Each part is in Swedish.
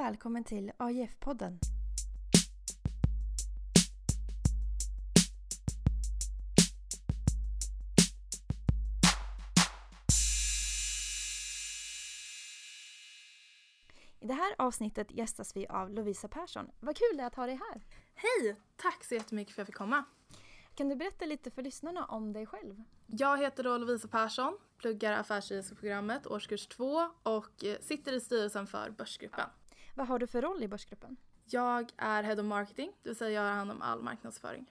välkommen till AIF-podden. I det här avsnittet gästas vi av Lovisa Persson. Vad kul det är att ha dig här! Hej! Tack så jättemycket för att jag fick komma. Kan du berätta lite för lyssnarna om dig själv? Jag heter då Lovisa Persson, pluggar affärsjuridiska programmet årskurs 2 och eh, sitter i styrelsen för Börsgruppen. Vad har du för roll i Börsgruppen? Jag är Head of Marketing, det vill säga jag har hand om all marknadsföring.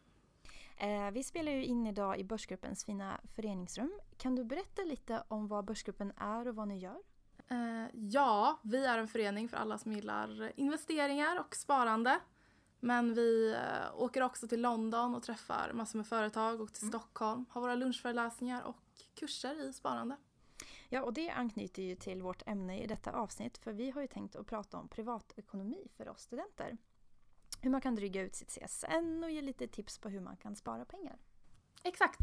Eh, vi spelar ju in idag i Börsgruppens fina föreningsrum. Kan du berätta lite om vad Börsgruppen är och vad ni gör? Eh, ja, vi är en förening för alla som gillar investeringar och sparande. Men vi eh, åker också till London och träffar massor med företag och till Stockholm, har våra lunchföreläsningar och kurser i sparande. Ja, och det anknyter ju till vårt ämne i detta avsnitt för vi har ju tänkt att prata om privatekonomi för oss studenter. Hur man kan dryga ut sitt CSN och ge lite tips på hur man kan spara pengar. Exakt.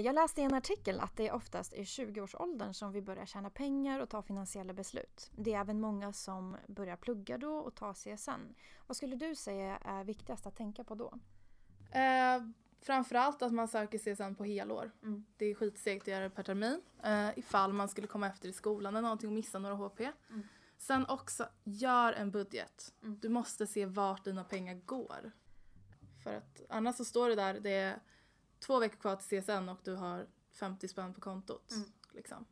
Jag läste i en artikel att det oftast är 20-årsåldern som vi börjar tjäna pengar och ta finansiella beslut. Det är även många som börjar plugga då och ta CSN. Vad skulle du säga är viktigast att tänka på då? Eh, framförallt att man söker CSN på helår. Det är skitsegt att göra det per termin. Eh, ifall man skulle komma efter i skolan eller någonting och missa några HP. Sen också, gör en budget. Du måste se vart dina pengar går. För att annars så står det där, det är två veckor kvar till CSN och du har 50 spänn på kontot. Liksom.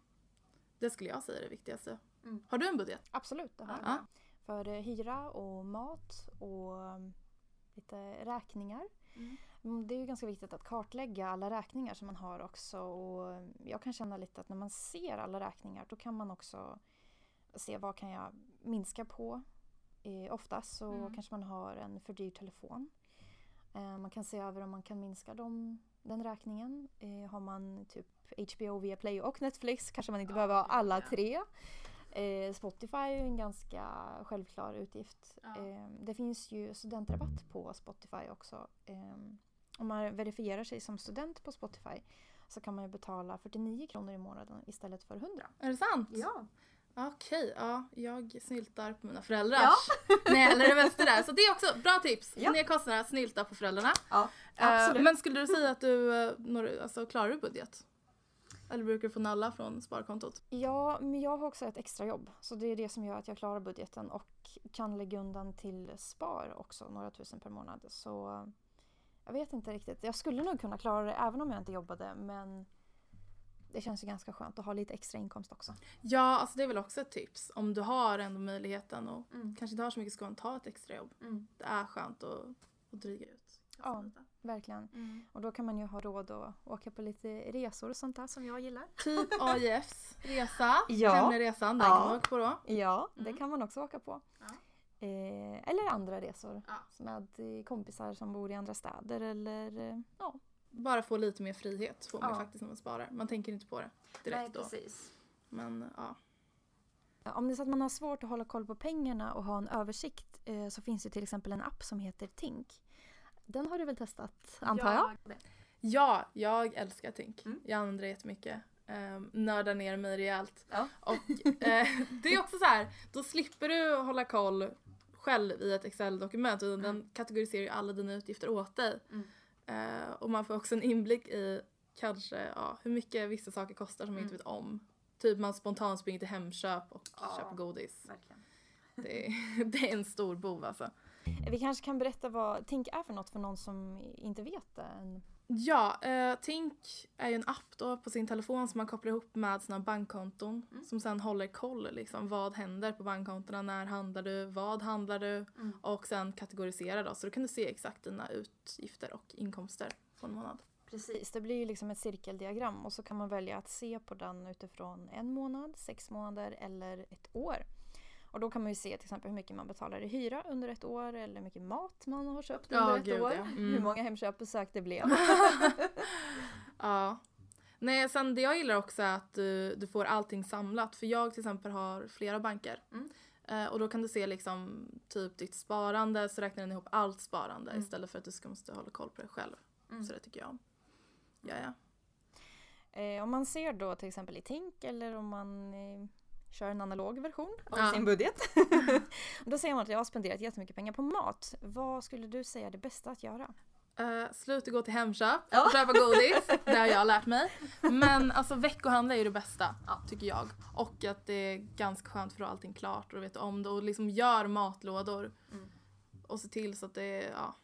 Det skulle jag säga är det viktigaste. Mm. Har du en budget? Absolut, det har jag. Ja. För eh, hyra och mat och um, lite räkningar. Mm, Det är ju ganska viktigt att kartlägga alla räkningar som man har också. Och um, jag kan känna lite att när man ser alla räkningar då kan man också se vad kan jag minska på. Eh, oftast så Mm. kanske man har en för dyr telefon. Eh, man kan se över om man kan minska dem, den räkningen. Eh, har man typ HBO, Viaplay och Netflix kanske man inte behöver ha alla tre. Eh, Spotify är ju en ganska självklar utgift. Ja. Eh, det finns ju studentrabatt på Spotify också. Eh, om man verifierar sig som student på Spotify så kan man ju betala 49 kronor i månaden istället för 100. Är det sant? Ja. Okej, ja. Jag snyltar på mina föräldrars. Nej, eller det bästa där. Så det är också bra tips. Ja. Ner kostnaderna, snylta på föräldrarna. ja Eh, absolut. men skulle du säga att du, eh, alltså, klarar du budget? Eller brukar du få nalla från sparkontot? Ja, men jag har också ett extrajobb. Så det är det som gör att jag klarar budgeten och kan lägga undan till spar också, några tusen per månad. Så eh, jag vet inte riktigt. Jag skulle nog kunna klara det även om jag inte jobbade, men känns ju ganska skönt att ha lite extra inkomst också. Ja, alltså det är väl också ett tips. Om du har ändå möjligheten och Mm. kanske inte har så mycket skån, ta ett extrajobb. Det är skönt att, att dryga ut. Ja. Verkligen. Och då kan man ju ha råd att åka på lite resor och sånt där som jag gillar. Typ AIFs resa, Ja. Resan, den Ja. kan man åka på då. Ja, det Mm. kan man också åka på. Ja. Eh, eller andra resor. Ja. Med eh, kompisar som bor i andra städer eller eh, ja. Bara få lite mer frihet får man Ja. faktiskt när man sparar. Man tänker inte på det direkt då. precis. Men ja. Om det är så att man har svårt att hålla koll på pengarna och ha en översikt eh, så finns det till exempel en app som heter Tink. Den har du väl testat antar jag? Ja, jag älskar Tink. Mm. Jag använder det jättemycket. Um, nördar ner mig rejält. Ja. Och eh, det är också så här, då slipper du hålla koll själv i ett Excel-dokument utan den kategoriserar ju alla dina utgifter åt dig. Mm. Eh, och man får också en inblick i kanske ja, hur mycket vissa saker kostar som man inte Mm. vet om. Typ man spontant springer till Hemköp och Ja. köper godis. Verkligen. Det är, det är en stor bov alltså. Vi kanske kan berätta vad Tink är för något för någon som inte vet det än. Ja, eh, Tink är ju en app då på sin telefon som man kopplar ihop med sina bankkonton Mm. som sen håller koll liksom vad händer på bankkontona, när handlar du, vad handlar du Mm. och sen kategoriserar då så då kan du se exakt dina utgifter och inkomster på en månad. Precis, det blir ju liksom ett cirkeldiagram och så kan man välja att se på den utifrån en månad, sex månader eller ett år. Och då kan man ju se till exempel hur mycket man betalar i hyra under ett år eller hur mycket mat man har köpt Ja, under ett gud, år. ja. Mm. Hur många Hemköpbesök det blev. Ja. Nej, sen det jag gillar också är att du, du får allting samlat. För jag till exempel har flera banker. Mm. Eh, och då kan du se liksom typ ditt sparande så räknar den ihop allt sparande Mm. istället för att du ska måste hålla koll på det själv. Mm. Så det tycker jag om. Ja, ja. Eh, om man ser då till exempel i Tink eller om man eh, kör en analog version av Ja. sin budget. då ser man att jag har spenderat jättemycket pengar på mat. Vad skulle du säga är det bästa att göra? Uh, sluta gå till Hemköp Ja. och köpa godis. det har jag lärt mig. Men alltså veckohandla är ju det bästa Ja. tycker jag. Och att det är ganska skönt för att ha allting klart och du vet om det och liksom gör matlådor. Mm. Och se till så att det är, ja,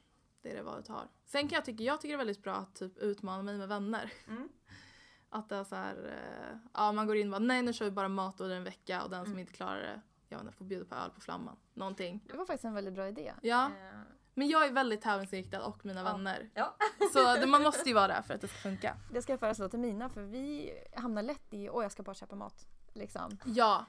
det är det valet har. Sen kan jag tycka, jag tycker det är väldigt bra att typ utmana mig med vänner. Mm. Att det är så här, eh, ja man går in och bara nej nu kör vi bara matlådor en vecka och den som Mm. inte klarar det, jag vet inte, får bjuda på öl på flamman. Någonting. Det var faktiskt en väldigt bra idé. Ja. Eh, Men jag är väldigt tävlingsinriktad och mina Ja. vänner. Ja. Så det, man måste ju vara där för att det ska funka. Det ska jag föreslå till mina för vi hamnar lätt i åh jag ska bara köpa mat. Liksom. Ja.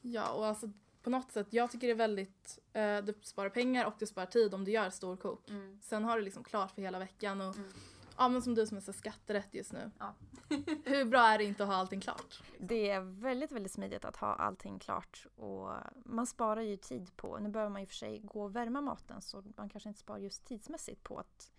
Ja, och alltså på något sätt, jag tycker det är väldigt, eh, det sparar pengar och det sparar tid om du gör storkok. Sen har du liksom klart för hela veckan och Mm. Ja men som du som är så skatterätt just nu. Ja. Hur bra är det inte att ha allting klart? Det är väldigt, väldigt smidigt att ha allting klart och man sparar ju tid på, nu behöver man ju för sig gå och värma maten så man kanske inte sparar just tidsmässigt på att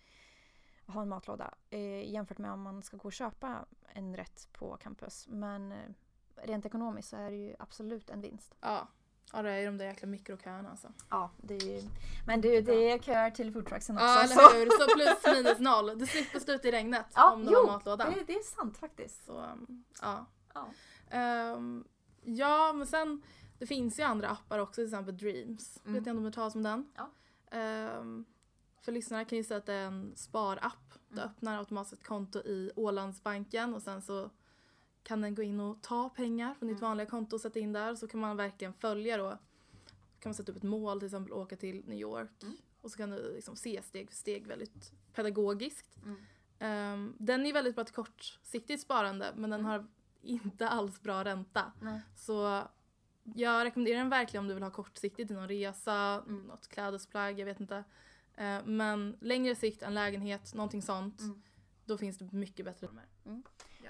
ha en matlåda eh, jämfört med om man ska gå och köpa en rätt på campus. Men eh, rent ekonomiskt så är det ju absolut en vinst. Ja. Ja det är de där jäkla mikroköerna alltså. Ja, det är ju... Men du, det är köer till foodtrucksen också. Ja eller hur, så plus minus noll. Du slipper stå ute i regnet Ja, om du jo, har matlådan. Det, det är sant faktiskt. Så um, ja. Ja. Ehm, ja men sen det finns ju andra appar också till exempel Dreams. Mm. Vet ni om de har talas om den? Ja. Ehm, för lyssnare kan ju säga att det är en sparapp. Du Mm. öppnar automatiskt ett konto i Ålandsbanken och sen så kan den gå in och ta pengar från ditt Mm. vanliga konto och sätta in där. Så kan man verkligen följa då. kan man sätta upp ett mål, till exempel åka till New York. Mm. Och så kan du liksom se steg för steg väldigt pedagogiskt. Mm. Ehm, den är väldigt bra till kortsiktigt sparande men den Mm. har inte alls bra ränta. Nej. Så jag rekommenderar den verkligen om du vill ha kortsiktigt i någon resa, Mm. något klädesplagg, jag vet inte. Eh, Men längre sikt, en lägenhet, någonting sånt, Mm. Då finns det mycket bättre nummer. Mm.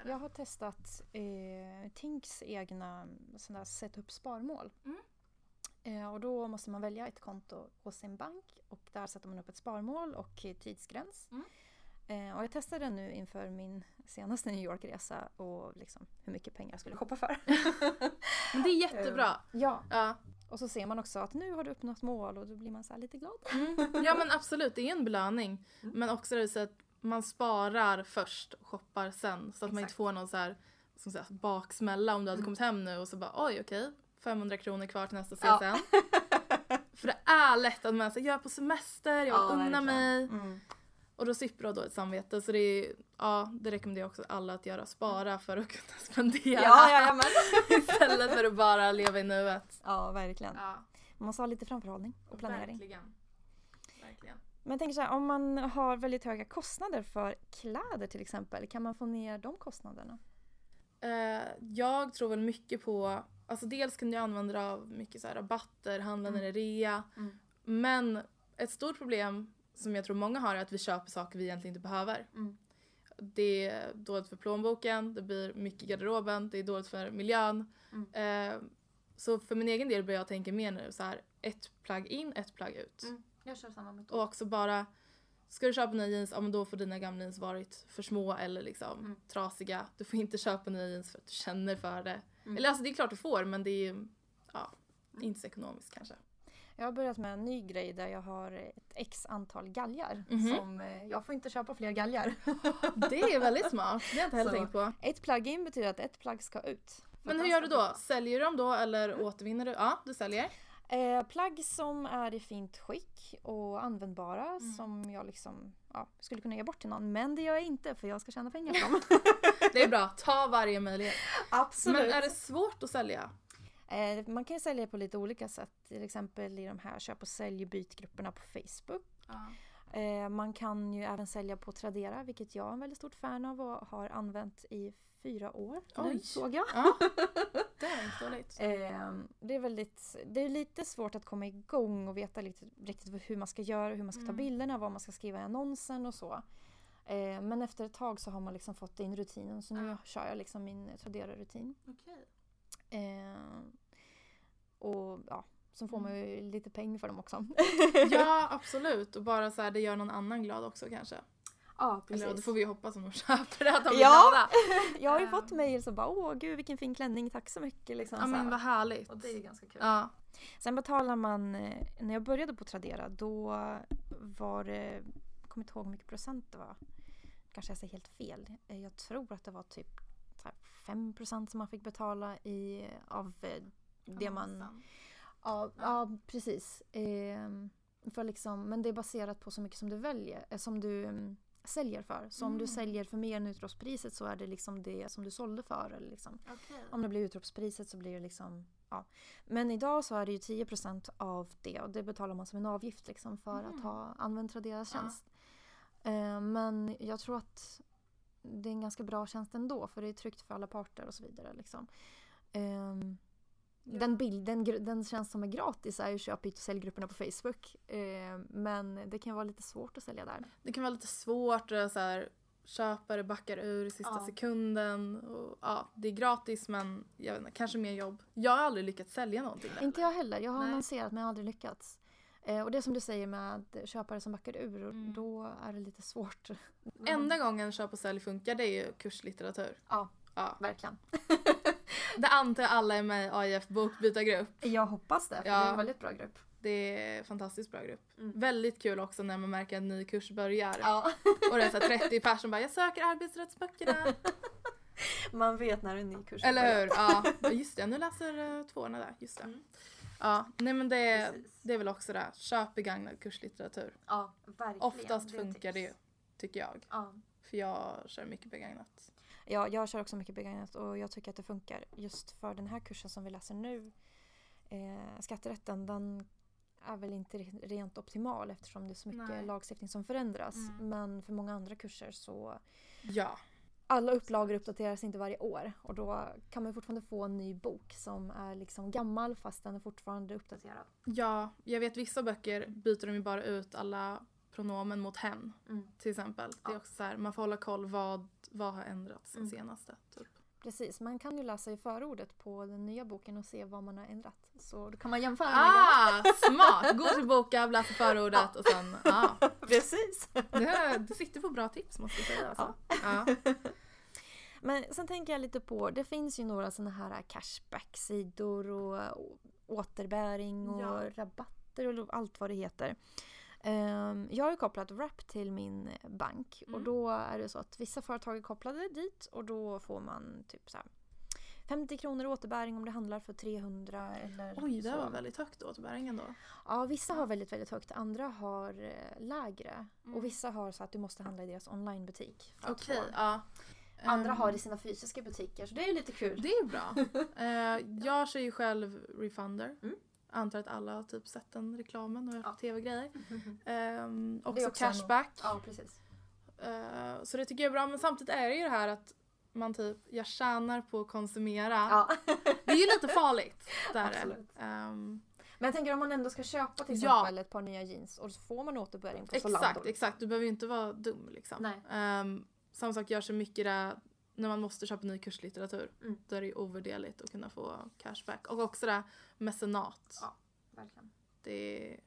Jag har testat eh, Tinks egna sådana där sätta upp sparmål. Mm. Eh, och då måste man välja ett konto hos sin bank och där sätter man upp ett sparmål och eh, tidsgräns. Mm. Eh, och jag testade nu inför min senaste New York-resa och liksom hur mycket pengar jag skulle shoppa för. Det är jättebra. ja, Ja. och så ser man också att nu har du uppnått mål och då blir man så lite glad. Mm. ja men absolut, det är en belöning. Mm. Men också det så att man sparar först och shoppar sen. Så att man inte Exakt. får någon så här, som säga, baksmälla om du hade Mm. kommit hem nu och så bara oj okej, 500 kronor kvar till nästa Ja. CSN. För det är lätt att man säger jag är på semester, jag vill Ja, unna mig. Mm. Och då slipper du ha dåligt samvete. Så det, är, ja, det rekommenderar jag också alla att göra. Spara för att kunna spendera. Ja, ja, ja, men. Istället för att bara leva i nuet. ja, verkligen. Ja, Man måste ha lite framförhållning och planering. verkligen. Men jag tänker så här, om man har väldigt höga kostnader för kläder till exempel, kan man få ner de kostnaderna? Eh, jag tror väl mycket på, alltså dels kan du använda dig av mycket så rabatter, handla när det är rea. Mm. Men ett stort problem som jag tror många har är att vi köper saker vi egentligen inte behöver. Mm. Det är dåligt för plånboken, det blir mycket i garderoben, det är dåligt för miljön. Mm. Eh, så för min egen del börjar jag tänka mer nu så här, ett plagg in, ett plagg ut. Jag kör samma metod. Och också bara, ska du köpa nya jeans, ja men då får dina gamla jeans varit för små eller liksom Mm. trasiga. Du får inte köpa nya jeans för att du känner för det. Mm. Eller alltså det är klart du får men det är ja, inte så ekonomiskt kanske. Jag har börjat med en ny grej där jag har ett x antal galgar. Som, eh, jag får inte köpa fler galgar. Det är väldigt smart, det har jag inte heller Så. tänkt på. ett plagg in betyder att ett plagg ska ut. Men hur gör du då? Säljer du dem då eller återvinner du? Ja, du säljer. Eh, plagg som är i fint skick och användbara Mm. som jag liksom ja, skulle kunna ge bort till någon. Men det gör jag inte för jag ska tjäna pengar på dem. Det är bra, ta varje möjlighet. Absolut. Men är det svårt att sälja? Eh, man kan ju sälja på lite olika sätt. Till exempel i de här köp och sälj bytgrupperna på Facebook. Eh, man kan ju även sälja på Tradera vilket jag är en väldigt stort fan av och har använt i fyra år. Nu Oj. såg jag. Ja, det är inte dåligt. Eh, det, är väldigt, det är lite svårt att komma igång och veta lite, riktigt hur man ska göra, hur man ska ta Mm. bilderna, vad man ska skriva i annonsen och så. Eh, men efter ett tag så har man liksom fått in rutinen så nu Ja. kör jag liksom min Tradera-rutin. Okej. Eh, och ja, Så får man ju lite pengar för dem också. Ja, absolut. Och bara så här, det gör någon annan glad också kanske. Ja, Eller ja, det får vi hoppas om de köper det, att de Ja. Jag har ju Ehm. fått mejl som bara åh gud vilken fin klänning, tack så mycket. Liksom, Ja så men vad härligt. Och det är ju ganska kul. Ja. Sen betalar man, eh, när jag började på Tradera då var det, jag kommer inte ihåg hur mycket procent det var. Kanske jag säger helt fel. Eh, Jag tror att det var typ 5 procent som man fick betala i, av eh, det man... Ja, ja precis. Ehm, för liksom, men det är baserat på så mycket som du väljer, eh, som du mm, säljer för. Så om du Mm. säljer för mer än utropspriset så är det liksom det som du sålde för. Eller liksom. Okej. Om det blir utropspriset så blir det liksom... Ja. Men idag så är det ju 10% av det och det betalar man som en avgift liksom för Mhm. att ha använt Traderas Ja. tjänst. Eh, men jag tror att det är en ganska bra tjänst ändå för det är tryggt för alla parter och så vidare. Liksom. Ehm, Ja. den, bild, den, tjänst som är gratis är ju köp och säljgrupperna på Facebook. Eh, men det kan vara lite svårt att sälja där. Det kan vara lite svårt att så här, köpare backar ur i sista Ja. sekunden. Och, ja, det är gratis men jag vet inte, kanske mer jobb. Jag har aldrig lyckats sälja någonting där. Inte jag heller. Jag har Nej. annonserat men jag har aldrig lyckats. Eh, och det som du säger med köpare som backar ur, Mm. då är det lite svårt. Enda gången köp och sälj funkar det är ju kurslitteratur. Ja, Ja. verkligen. Det antar jag alla är med i AIF bokbytargrupp. Jag hoppas det, för Ja. det är en väldigt bra grupp. Det är en fantastiskt bra grupp. Mm. Väldigt kul också när man märker att en ny kurs börjar. Ja. Och det är så här 30 personer som bara “jag söker arbetsrättsböckerna”. Man vet när en ny kurs Eller hur? Ja, just det. Nu läser uh, tvåorna där. Just det. Mm. Ja, nej men det, Precis. det är väl också det. Köp begagnad kurslitteratur. Ja, verkligen. Oftast Det funkar det ju, tips. tycker jag. Ja. För jag kör mycket begagnat. Ja, jag kör också mycket begagnat och jag tycker att det funkar. Just för den här kursen som vi läser nu, eh, skatterätten, den är väl inte re- rent optimal eftersom det är så mycket Nej. lagstiftning som förändras. Mm. Men för många andra kurser så Ja. alla upplagor uppdateras inte varje år och då kan man fortfarande få en ny bok som är liksom gammal fast den är fortfarande uppdaterad. Ja, jag vet vissa böcker byter de ju bara ut alla pronomen mot hen. Till exempel. Det är Ja. också så här, man får hålla koll vad, vad har ändrats sen Mm. senaste. Typ. Precis, man kan ju läsa i förordet på den nya boken och se vad man har ändrat. Så då kan man jämföra med. Ah, smart! Gå till Bokab, läsa förordet och sen, ja. Precis! Det, du sitter på bra tips måste jag säga. Alltså. Ja. Men sen tänker jag lite på, det finns ju några sådana här cashback-sidor och återbäring och Ja. rabatter och allt vad det heter. Ehm, jag har ju kopplat Wrap till min bank och Mm. då är det så att vissa företag är kopplade dit och då får man typ så här 50 kronor återbäring om det handlar för 300 eller Oj, det så. var väldigt högt återbäringen då. Ja, vissa har väldigt, väldigt högt. Andra har eh, lägre. Mm. Och vissa har så att du måste handla i deras onlinebutik. Okej, få. ja. Andra Ehm, har i sina fysiska butiker, så det är ju lite kul. Det är bra. Eh, jag kör ju själv Refunder. Mm. Antar att alla har typ sett den reklamen och Ja. ja. tv-grejer. Um, Det är också, också en- cashback. Ja, precis. Eh, så det tycker jag är bra. Men samtidigt är det ju det här att man typ, jag tjänar på att konsumera. Ja. Det är ju lite farligt. Där. Absolut. Ehm, Men jag tänker om man ändå ska köpa till Ja. exempel ett par nya jeans och så får man återbäring på Zalando. exakt, exakt. Du behöver ju inte vara dum liksom. Nej. Um, samma sak gör så mycket där när man måste köpa ny kurslitteratur. Mm. Då är det ju ovärderligt att kunna få cashback. Och också det här mecenat. Ja. Verkligen. Det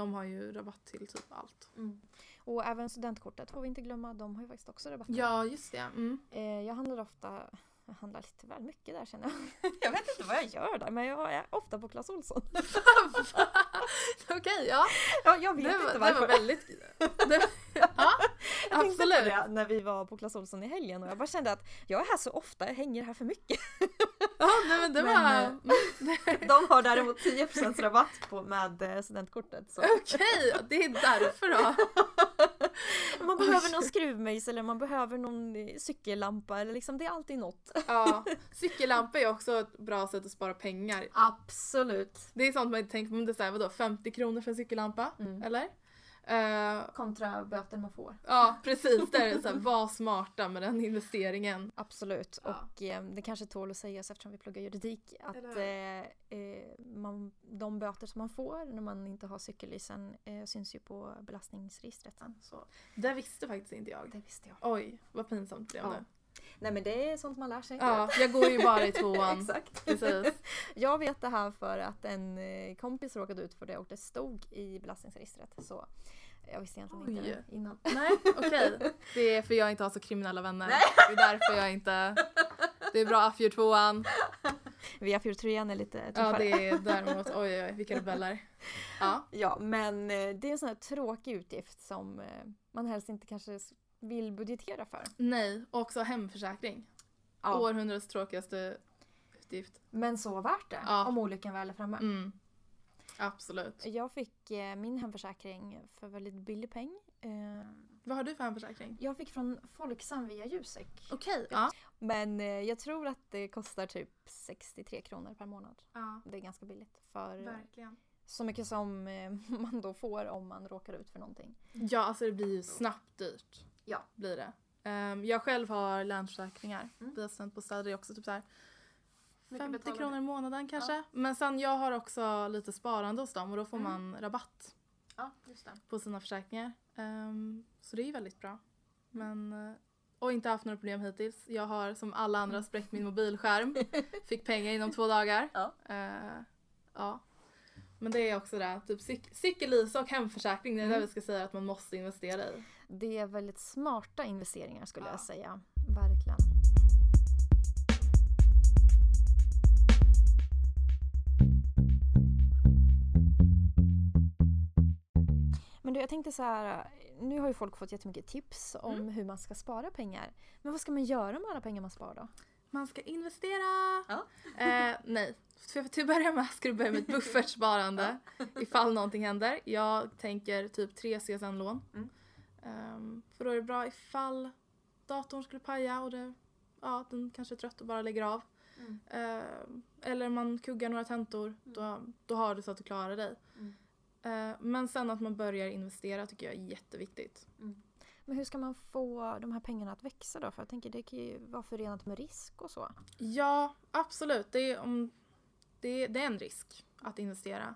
de har ju rabatt till typ allt. Mm. Och även studentkortet får vi inte glömma, de har ju faktiskt också rabatt. Ja, just det. Mm. Eh, jag handlar ofta, jag handlar lite väl mycket där känner jag. jag vet inte vad jag gör där men jag är ofta på Clas Ohlson. Okej, ja. ja, jag vet Det var, inte det varför. var väldigt... Det, ja, Jag tänkte på absolut. det när vi var på Clas Ohlson i helgen och jag bara kände att jag är här så ofta, jag hänger här för mycket. Ja, nej, men det Men, var... eh, De har däremot 10% rabatt på, med eh, studentkortet. Okej, det är därför då. Man behöver någon skruvmejsel eller man behöver någon eh, cykellampa eller liksom det är alltid något. Ja, cykellampa är också ett bra sätt att spara pengar. Absolut. Det är sånt man inte tänker på, men det är såhär, vadå 50 kronor för en cykellampa? Mm. Eller? Kontra böter man får. ja, precis. Där är det såhär, var smarta med den investeringen. Absolut. Ja. Och eh, det kanske tål att sägas eftersom vi pluggar juridik att eh, eh, man, de böter som man får när man inte har cykellysen eh, syns ju på belastningsregistret sen. Så Det visste faktiskt inte jag. det visste jag. Oj, vad pinsamt det blev Ja. Nej men det är sånt man lär sig. Ja, jag går ju bara i tvåan. Exakt. Precis. Jag vet det här för att en eh, kompis råkade ut för det och det stod i belastningsregistret. Så jag visste egentligen inte Oj. det innan. Nej, okej. Det är för jag inte har så kriminella vänner. Det är därför jag inte... Det är bra Afjur tvåan. VA4 trean är lite Ja, tuffare. det är däremot... Oj, oj, oj, vilka rebeller. Ja. Ja, men eh, det är en sån här tråkig utgift som eh, man helst inte kanske vill budgetera för. Nej, och också hemförsäkring. Århundradets tråkigaste utgift. Men så värt det Ja. om olyckan väl är framme. Mm. Absolut. Jag fick eh, min hemförsäkring för väldigt billig peng. Eh, Vad har du för hemförsäkring? jag fick från Folksam via Jusek. Okej. Ja. Men eh, jag tror att det kostar typ 63 kronor per månad. ja. Det är ganska billigt för Verkligen. så mycket som man då får om man råkar ut för någonting. Ja, alltså det blir ju snabbt dyrt. Ja. Blir det. Ehm, jag själv har länsförsäkringar Mm. via studentbostäder. Det är också typ så här 50 betalar kronor i månaden kanske. Men sen jag har också lite sparande hos dem och då får Mm. man rabatt Ja, just det. på sina försäkringar. Ehm, så det är ju väldigt bra. Men, eh, och inte haft några problem hittills. Jag har som alla andra spräckt min mobilskärm. Fick pengar inom två dagar. Ja. Eh, ja. Men det är också det, typ cyk- cykel-Lisa och hemförsäkring, det är det Mm. vi ska säga att man måste investera i. Det är väldigt smarta investeringar skulle Ja. jag säga. Verkligen. Jag tänkte så här, nu har ju folk fått jättemycket tips om Mm. hur man ska spara pengar. Men vad ska man göra med alla pengar man sparar då? Man ska investera! Ja. Eh, nej. För till att börja med ska du börja med ett buffertsparande ifall någonting händer. Jag tänker typ tre CSN-lån. Mm. Ehm, för då är det bra ifall datorn skulle paja och det, ja, den kanske är trött och bara lägger av. Mm. Ehm, eller man kuggar några tentor. Då, då har du så att du klarar dig. Mm. Eh, men sen att man börjar investera tycker jag är jätteviktigt. Men hur ska man få de här pengarna att växa då? För jag tänker det kan ju vara förenat med risk och så. Ja, absolut. Det är, om, det, det är en risk att investera.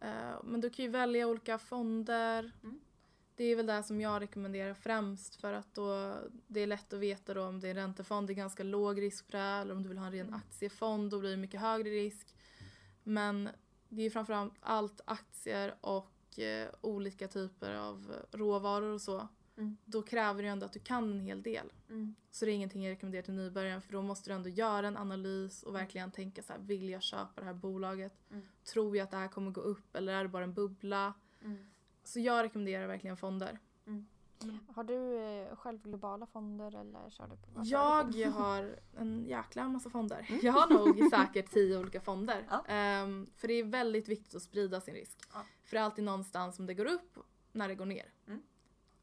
Eh, men du kan ju välja olika fonder. Mm. Det är väl det som jag rekommenderar främst för att då det är lätt att veta då om det är en räntefond, det är ganska låg risk på det eller om du vill ha en ren Mm. aktiefond, då blir det mycket högre risk. Men det är framförallt allt aktier och eh, olika typer av råvaror och så. Mm. Då kräver det ändå att du kan en hel del. Så det är ingenting jag rekommenderar till nybörjaren för då måste du ändå göra en analys och verkligen tänka så här, vill jag köpa det här bolaget? Mm. Tror jag att det här kommer gå upp eller är det bara en bubbla? Så jag rekommenderar verkligen fonder. Har du eh, själv globala fonder eller kör du på? du? Jag har en jäkla massa fonder. Jag har nog säkert tio olika fonder. Mm. Ja. Ehm, för det är väldigt viktigt att sprida sin risk. Ja. För det är alltid någonstans som det går upp när det går ner. Mm.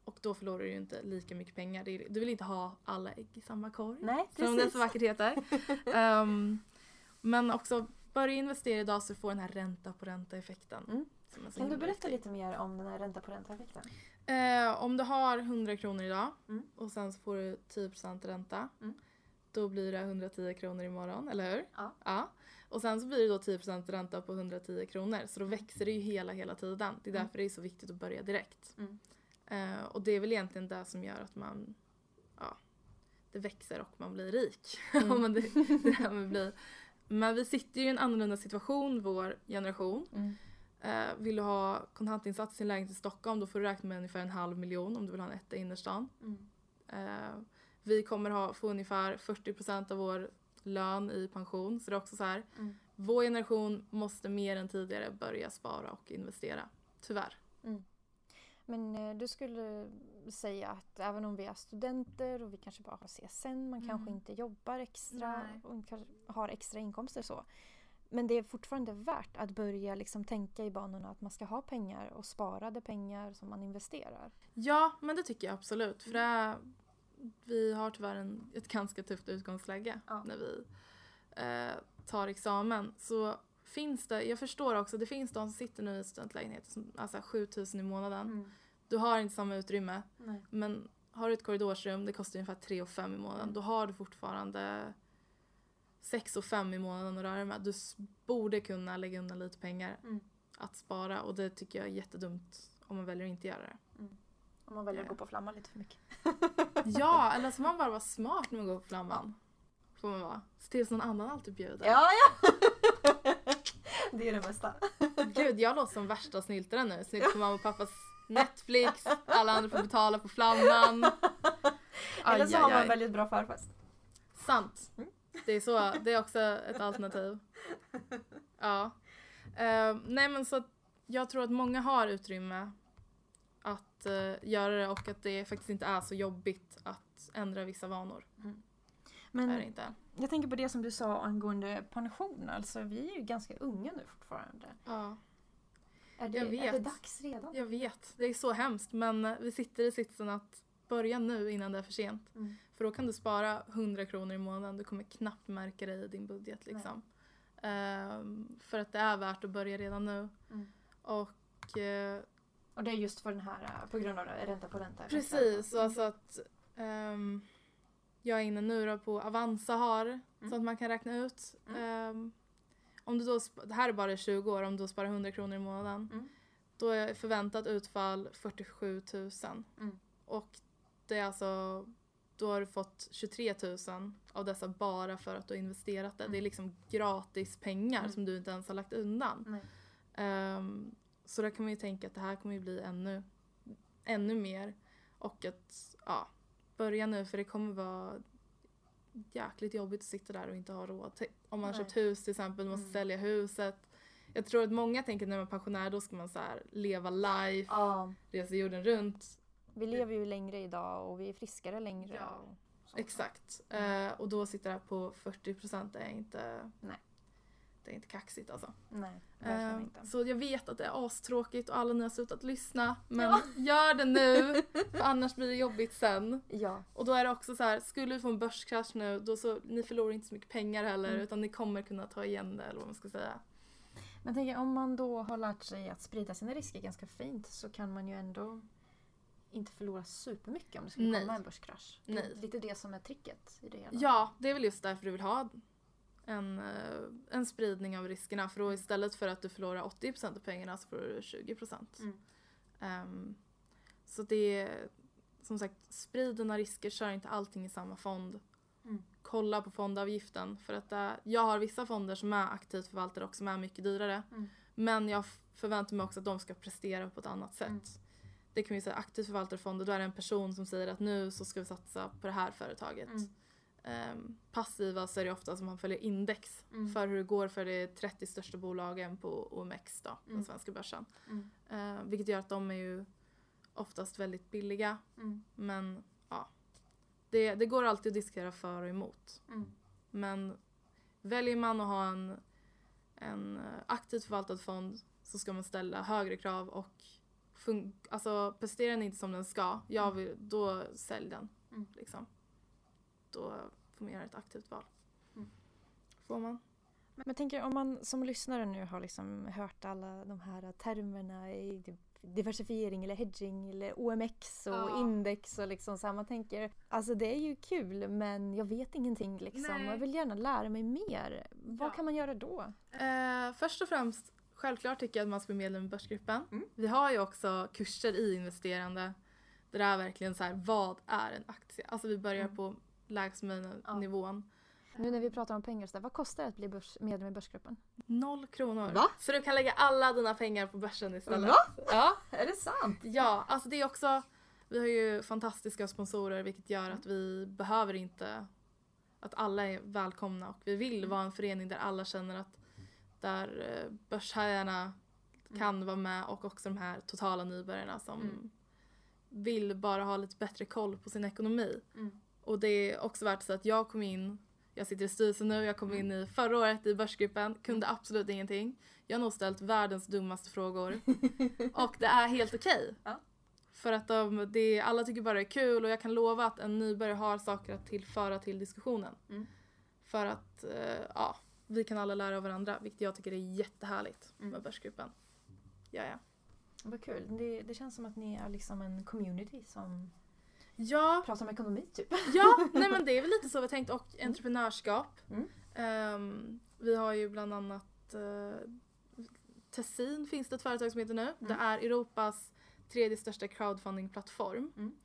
Och då förlorar du ju inte lika mycket pengar. Du vill inte ha alla ägg i samma korg. Nej, Som det så vackert heter. Ehm, men också börja investera idag så du får den här ränta på ränta effekten. Mm. Kan du berätta viktig. lite mer om den här ränta på ränta-effekten? Eh, om du har 100 kronor idag Mm. och sen så får du 10% ränta. Mm. Då blir det 110 kronor imorgon, eller hur? Ja. ja. Och sen så blir det då 10% ränta på 110 kronor. Så då växer det ju hela, hela tiden. Det är Mm. därför det är så viktigt att börja direkt. Mm. Eh, och det är väl egentligen det som gör att man, ja, det växer och man blir rik. Mm. Det, det här med bli. Men vi sitter ju i en annorlunda situation, vår generation. Mm. Eh, vill du ha kontantinsats till en lägenhet i Stockholm då får du räkna med ungefär en halv miljon om du vill ha en etta i innerstan. Mm. Eh, vi kommer ha, få ungefär 40% av vår lön i pension. Så det är också så här. Mm. Vår generation måste mer än tidigare börja spara och investera. Tyvärr. Men eh, du skulle säga att även om vi är studenter och vi kanske bara har CSN, man kanske Mm. inte jobbar extra Nej. och kanske har extra inkomster så. Men det är fortfarande värt att börja liksom tänka i banorna att man ska ha pengar och sparade pengar som man investerar. Ja, men det tycker jag absolut. För det är, vi har tyvärr en, ett ganska tufft utgångsläge Ja. när vi eh, tar examen. Så finns det, jag förstår också, det finns de som sitter nu i studentlägenheter, som, alltså 7000 i månaden. Du har inte samma utrymme. Nej. Men har du ett korridorsrum, det kostar ungefär 3 5 i månaden. Mm. Då har du fortfarande 6 5 i månaden att röra med. Du borde kunna lägga undan lite pengar Mm. att spara och det tycker jag är jättedumt om man väljer att inte göra det. Om man väljer att gå på flamman lite för mycket. Ja, eller så får man bara vara smart när man går på flamman. Får man vara. Så någon annan alltid bjuder. Ja, ja! det är det bästa. Gud, jag låter som värsta snyltaren nu. Snylt på mamma och pappas Netflix, alla andra får betala på flamman. Eller så har man en väldigt bra förfest. Sant. Det är så, det är också ett alternativ. Ja. Uh, nej men så jag tror att många har utrymme att uh, göra det och att det faktiskt inte är så jobbigt att ändra vissa vanor. Mm. Men är det inte. jag tänker på det som du sa angående pension. Alltså vi är ju ganska unga nu fortfarande. Ja. Är det, jag vet. är det dags redan? Jag vet. Det är så hemskt men vi sitter i sitsen att börja nu innan det är för sent. Mm. För då kan du spara 100 kronor i månaden. Du kommer knappt märka det i din budget liksom. Um, för att det är värt att börja redan nu. Mm. Och, uh, och det är just för den här, eh, på grund av ränta på ränta? Precis, och alltså att um, jag är inne nu då på Avanza har mm. så att man kan räkna ut. Um, om du då, det här är bara 20 år, om du sparar 100 kronor i månaden. Mm. Då är förväntat utfall 47 000. Mm. Och det är alltså, då har du fått 23 000 av dessa bara för att du har investerat det. Mm. Det är liksom gratis pengar mm. som du inte ens har lagt undan. Um, så där kan man ju tänka att det här kommer ju bli ännu, ännu mer. Och att, ja, börja nu för det kommer vara jäkligt jobbigt att sitta där och inte ha råd. Om man har köpt hus till exempel, måste mm. sälja huset. Jag tror att många tänker att när man är pensionär då ska man så leva life, ja. resa jorden runt. Vi lever ju längre idag och vi är friskare längre. Ja. Exakt. Mm. Uh, och då sitter jag på 40 procent är inte... Nej. Det är inte kaxigt alltså. Nej, uh, inte. Så jag vet att det är astråkigt och alla ni har slutat lyssna. Men ja. gör det nu för annars blir det jobbigt sen. Ja. Och då är det också så här, skulle vi få en börskrasch nu då så, ni förlorar inte så mycket pengar heller mm. utan ni kommer kunna ta igen det eller vad man ska säga. Men tänker om man då har lärt sig att sprida sina risker ganska fint så kan man ju ändå inte förlora supermycket om det skulle Nej. komma en börskrasch. Det är lite det som är tricket i det hela. Ja, det är väl just därför du vill ha en, eh, en spridning av riskerna. För då istället för att du förlorar 80% av pengarna så förlorar du 20%. Mm. Um, så det är som sagt, sprid dina risker, kör inte allting i samma fond. Mm. Kolla på fondavgiften. För att äh, jag har vissa fonder som är aktivt förvaltade och som är mycket dyrare. Mm. Men jag förväntar mig också att de ska prestera på ett annat sätt. Mm. Det kan vi säga aktivt förvaltade fonder, då är det en person som säger att nu så ska vi satsa på det här företaget. Um, passiva så är det ofta som man följer index mm. för hur det går för de 30 största bolagen på OMX då, mm. den svenska börsen. Mm. Uh, vilket gör att de är ju oftast väldigt billiga. Mm. Men ja, det, det går alltid att diskutera för och emot. Mm. Men väljer man att ha en, en aktivt förvaltad fond så ska man ställa högre krav och alltså, presterar den inte som den ska, jag mm. vill, då sälj den. Mm. Liksom. Då får man göra ett aktivt val. Mm. Får man. Men jag tänker om man som lyssnare nu har liksom hört alla de här termerna i diversifiering eller hedging eller OMX och ja. index och liksom så här, man tänker alltså det är ju kul men jag vet ingenting liksom Nej. jag vill gärna lära mig mer. Vad ja. kan man göra då? Eh, först och främst självklart tycker jag att man ska bli medlem i Börsgruppen. Mm. Vi har ju också kurser i investerande där det är verkligen så här, vad är en aktie? Alltså vi börjar mm. på lägst nivån. Ja. Nu när vi pratar om pengar, så där, vad kostar det att bli börs, medlem i Börsgruppen? Noll kronor. Va? Så du kan lägga alla dina pengar på börsen istället. Va? Ja. Är det sant? Ja, alltså det är också, vi har ju fantastiska sponsorer vilket gör att vi behöver inte att alla är välkomna och vi vill vara en förening där alla känner att där eh, börshajarna kan mm. vara med och också de här totala nybörjarna som mm. vill bara ha lite bättre koll på sin ekonomi. Mm. Och det är också värt att säga att jag kom in jag sitter i styrelsen nu, jag kom in i förra året i börsgruppen, kunde mm. absolut ingenting. Jag har nog ställt världens dummaste frågor. och det är helt okej. Okay. Ja. För att de, det, alla tycker bara det är kul och jag kan lova att en nybörjare har saker att tillföra till diskussionen. Mm. För att uh, ja, vi kan alla lära av varandra, vilket jag tycker är jättehärligt mm. med Börsgruppen. Ja, ja. Vad kul. Det, det känns som att ni är liksom en community som Ja. Prata om ekonomi typ. Ja, nej men det är väl lite så vi har tänkt och mm. entreprenörskap. Mm. Um, vi har ju bland annat uh, Tessin finns det ett företag som heter nu. Mm. Det är Europas tredje största crowdfundingplattform. Mm.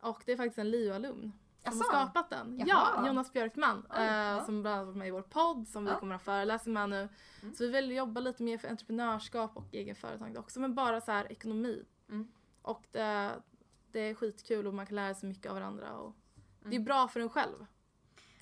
Och det är faktiskt en LiU-alumn som har skapat den. Jaha. Ja, Jonas Björkman. Oj, eh. Som bland annat var med i vår podd som vi Ja. kommer att ha föreläsning med nu. Mm. Så vi vill jobba lite mer för entreprenörskap och egenföretagande också. Men bara så här ekonomi. Mm. Och det, det är skitkul och man kan lära sig mycket av varandra. Och Det är Mm. bra för en själv.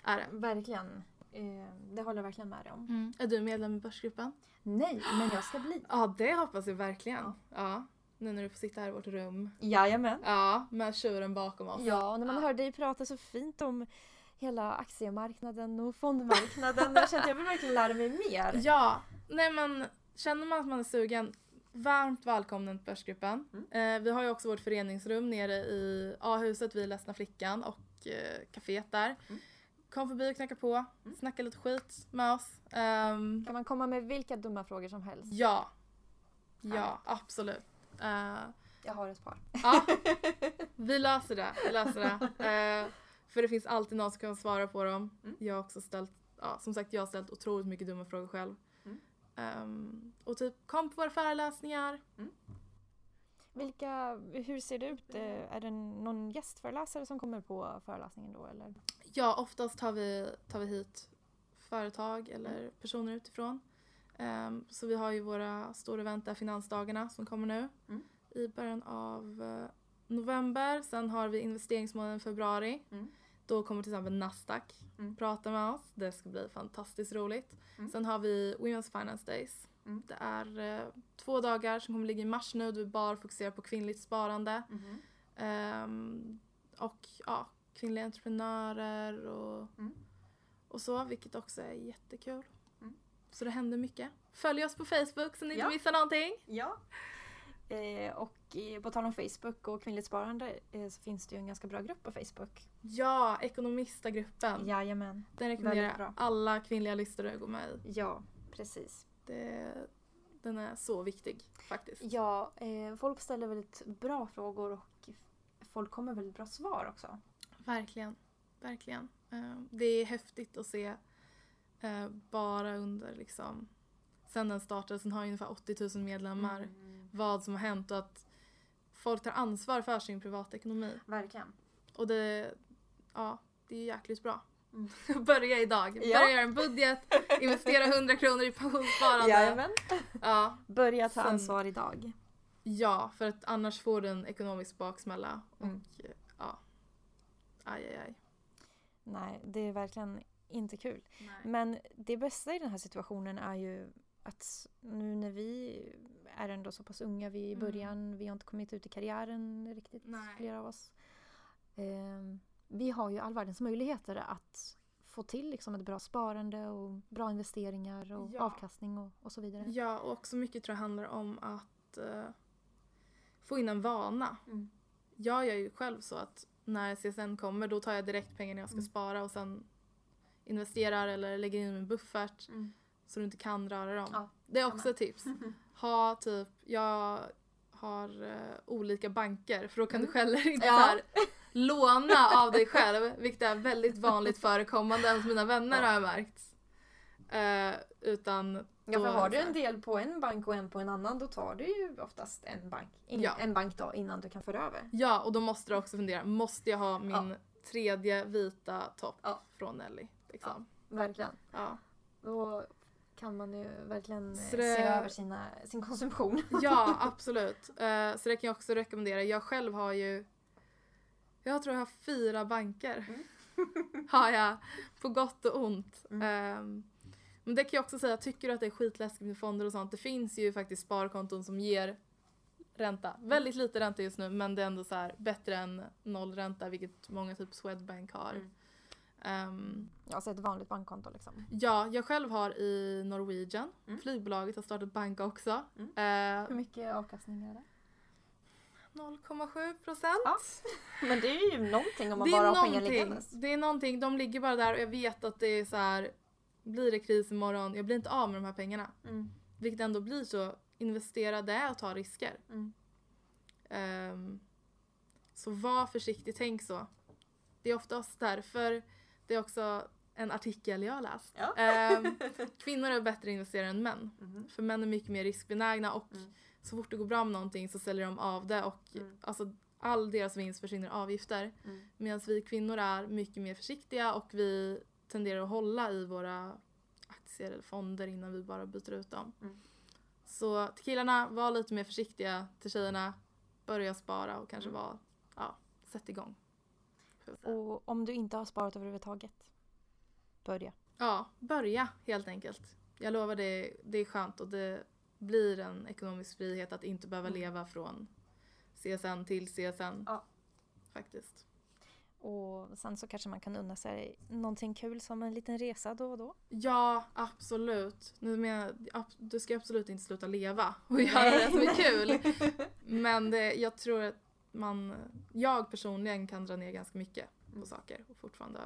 Är det. Verkligen. Eh, det håller jag verkligen med dig om. Mm. Är du medlem i Börsgruppen? Nej, men jag ska bli. Ja, det hoppas jag verkligen. Ja. Ja. Nu när du får sitta här i vårt rum. Jajamän. Ja, med tjuren bakom oss. Ja, när man Ja. hör dig prata så fint om hela aktiemarknaden och fondmarknaden. jag känner att jag vill verkligen lära mig mer. Ja, nej men känner man att man är sugen, varmt välkommen till Börsgruppen. Mm. Eh, vi har ju också vårt föreningsrum nere i A-huset vid Ledsna Flickan och eh, kaféet där. Mm. Kom förbi och knacka på, Mm. snacka lite skit med oss. Ehm, Kan man komma med vilka dumma frågor som helst? ja, ja Härligt. absolut. Eh, Jag har ett par. ja, vi löser det. Vi löser det. Eh, för det finns alltid någon som kan svara på dem. Mm. Jag har också ställt, ja, som sagt jag har ställt otroligt mycket dumma frågor själv. Mm. Ehm, och typ kom på våra föreläsningar. Vilka, hur ser det ut? Eh, Är det någon gästföreläsare som kommer på föreläsningen då eller? Ja, oftast tar vi, tar vi hit företag eller personer utifrån. Ehm, så vi har ju våra stora event där, Finansdagarna, som kommer nu Mm. i början av eh, november. Sen har vi investeringsmånaden februari. Mm. Då kommer till exempel Nasdaq Mm. prata med oss. Det ska bli fantastiskt roligt. Mm. Sen har vi Women's Finance Days. Mm. Det är eh, två dagar som kommer ligga i mars nu. då vi bara fokuserar på kvinnligt sparande. Ehm, och ja, kvinnliga entreprenörer och, Mm. och så, vilket också är jättekul. Så det händer mycket. Följ oss på Facebook så ni inte Ja. missar någonting. Ja. Eh, och eh, på tal om Facebook och kvinnligt sparande eh, så finns det ju en ganska bra grupp på Facebook. Ja, Ekonomistagruppen. Jajamän. Den rekommenderar bra. alla kvinnliga lyssnare att gå med i. Ja, precis. Det, den är så viktig faktiskt. Ja, eh, folk ställer väldigt bra frågor och folk kommer väldigt bra svar också. Verkligen. Verkligen. Eh, Det är häftigt att se eh, bara under liksom sen den startade, sen har ungefär 80 000 medlemmar, Mm. vad som har hänt och att folk tar ansvar för sin privatekonomi. Verkligen. Och det, ja, det är jäkligt bra. Mm. Börja idag. Ja. Börja göra en budget, investera 100 kronor i pensionssparande. Jajamän. Ja, Börja ta Sen- ansvar idag. ja, för att annars får du en ekonomisk baksmälla. Och Mm. ja, aj, aj, aj. Nej, det är verkligen inte kul. Nej. Men det bästa i den här situationen är ju att nu när vi är ändå så pass unga, vi är i Mm. början, vi har inte kommit ut i karriären riktigt, Nej. flera av oss. Ehm, vi har ju all världens möjligheter att få till liksom ett bra sparande och bra investeringar och Ja. avkastning och, och så vidare. Ja, och också mycket tror jag handlar om att eh, få in en vana. Mm. Jag gör ju själv så att när CSN kommer då tar jag direkt pengarna jag ska Mm. spara och sen investerar eller lägger in min buffert Mm. så du inte kan röra dem. Ja, det är också ett tips. Ha typ, jag har eh, olika banker för då kan du Mm. själv inte Ja. här, låna av dig själv vilket är väldigt vanligt förekommande hos mina vänner Ja. har jag märkt. Eh, utan Ja, för har du en del på en bank och en på en annan då tar du ju oftast en bank, in, Ja. en bank då innan du kan föra över. Ja, och då måste du också fundera, måste jag ha min tredje vita topp från Nelly? Liksom. Verkligen. Ja. Då kan man ju verkligen det- se över sina, sin konsumtion. Ja, absolut. Eh, så det kan jag också rekommendera. Jag själv har ju, jag tror jag har fyra banker. Mm. har jag, på gott och ont. Mm. Ehm, men det kan jag också säga, tycker du att det är skitläskigt med fonder och sånt, det finns ju faktiskt sparkonton som ger ränta. Väldigt lite ränta just nu men det är ändå så här bättre än nollränta vilket många typ Swedbank har. Mm. Ehm, Alltså ett vanligt bankkonto liksom. Ja, jag själv har i Norwegian. Mm. Flygbolaget har startat bank också. Mm. Eh, Hur mycket avkastning är det? 0,7 procent. Ja, Men det är ju någonting om man Det är bara har pengar liggandes. Det är någonting. De ligger bara där och jag vet att det är så här. Blir det kris imorgon, jag blir inte av med de här pengarna. Mm. Vilket ändå blir så. Investera det och ta risker. Mm. Ehm, så var försiktig, tänk så. Det är oftast därför det är också en artikel jag har läst. Ja. Ehm, kvinnor är bättre investerare än män. Mhm. För män är mycket mer riskbenägna och Mm. så fort det går bra med någonting så säljer de av det och Mm. alltså, all deras vinst försvinner avgifter. Mm. Medan vi kvinnor är mycket mer försiktiga och vi tenderar att hålla i våra aktier eller fonder innan vi bara byter ut dem. Mm. Så till killarna, var lite mer försiktiga. Till tjejerna, börja spara och kanske Mm. vara, ja, sätt igång. Säga. Och om du inte har sparat överhuvudtaget, börja. Ja, börja helt enkelt. Jag lovar det, det är skönt och det blir en ekonomisk frihet att inte behöva Mm. leva från CSN till CSN. Ja. Faktiskt. Och sen så kanske man kan unna sig någonting kul som en liten resa då och då. Ja, absolut. Nu menar jag, du ska absolut inte sluta leva och göra det som är kul. Men det, jag tror att man, jag personligen kan dra ner ganska mycket på saker och fortfarande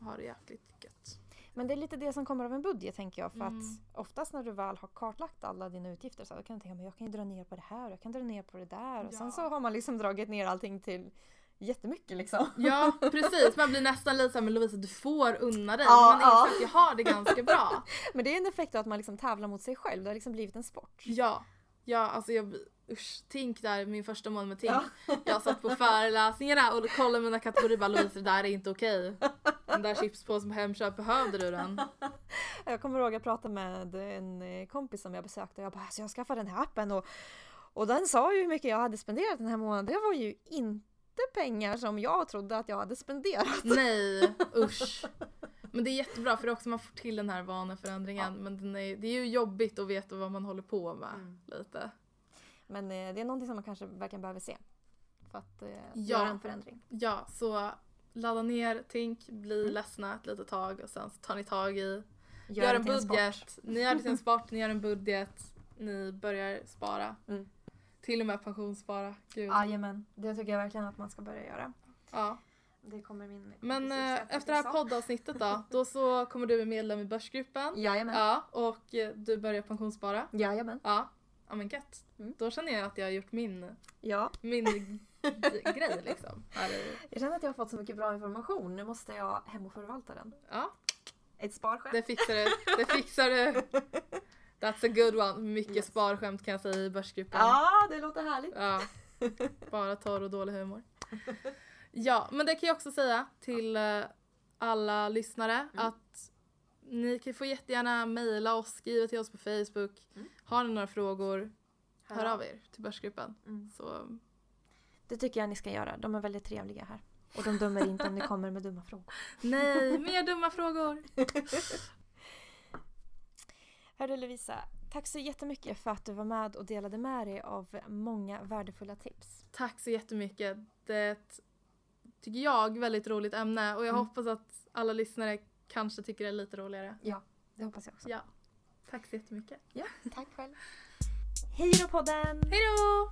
ha det jäkligt gött. Men det är lite det som kommer av en budget tänker jag. För Mm. att oftast när du väl har kartlagt alla dina utgifter så kan du tänka men jag kan ju dra ner på det här och jag kan dra ner på det där. Och sen Ja. så har man liksom dragit ner allting till jättemycket liksom. Ja, precis. Man blir nästan lite såhär, men Lovisa du får unna dig. Ja, man ja. att jag har det ganska bra. Men det är en effekt av att man liksom tävlar mot sig själv. Det har liksom blivit en sport. Ja, ja alltså jag, usch, Tink där, min första månad med Tink. Ja. Jag satt på föreläsningarna och kollade mina kategorier bara Lovisa det där är inte okej. Den där chipspåsen på Hemköp, behövde du den? Jag kommer ihåg att jag pratade med en eh, kompis som jag besökte och jag bara alltså jag skaffade den här appen och, och den sa ju hur mycket jag hade spenderat den här månaden. Det var ju inte pengar som jag trodde att jag hade spenderat. Nej, usch. Men det är jättebra för det är också man får till den här vaneförändringen. Men den är, det är ju jobbigt att veta vad man håller på med Mm. lite. Men eh, det är någonting som man kanske verkligen behöver se. För att eh, Ja. göra en förändring. Ja, så ladda ner Tink, bli Mm. ledsna ett litet tag och sen så tar ni tag i Gör, Gör en budget. Ni gör det till en sport, ni gör en budget. Ni börjar spara. Mm. Till och med pensionsspara. Gud. Jajamän, det tycker jag verkligen att man ska börja göra. Ja. Det kommer min Men eh, efter det här poddavsnittet då, då så kommer du bli medlem i Börsgruppen. Jajamän. Ja, och du börjar pensionsspara. Jajamän. Ja, ja men gött. Mm. Då känner jag att jag har gjort min, Ja. min grej liksom. Jag känner att jag har fått så mycket bra information. Nu måste jag hem och förvalta den. ja, Ett sparskämt. det fixar du. Det fixar du. That's a good one. Mycket Yes. sparskämt kan jag säga i Börsgruppen. Ja, det låter härligt. Ja, bara torr och dålig humor. Ja, men det kan jag också säga till eh, alla lyssnare Mm. att ni kan få jättegärna mejla oss, skriva till oss på Facebook. Mm. Har ni några frågor, hör av er till Börsgruppen. Mm. Så, Det tycker jag ni ska göra. De är väldigt trevliga här. Och de dömer inte om ni kommer med dumma frågor. nej, mer dumma frågor. Hörru Lovisa, tack så jättemycket för att du var med och delade med dig av många värdefulla tips. Tack så jättemycket. Det är ett, tycker jag, väldigt roligt ämne och jag Mm. hoppas att alla lyssnare kanske tycker det är lite roligare. Det hoppas jag också. Ja. Tack så jättemycket. Ja, tack själv. Hej då podden! Hej då!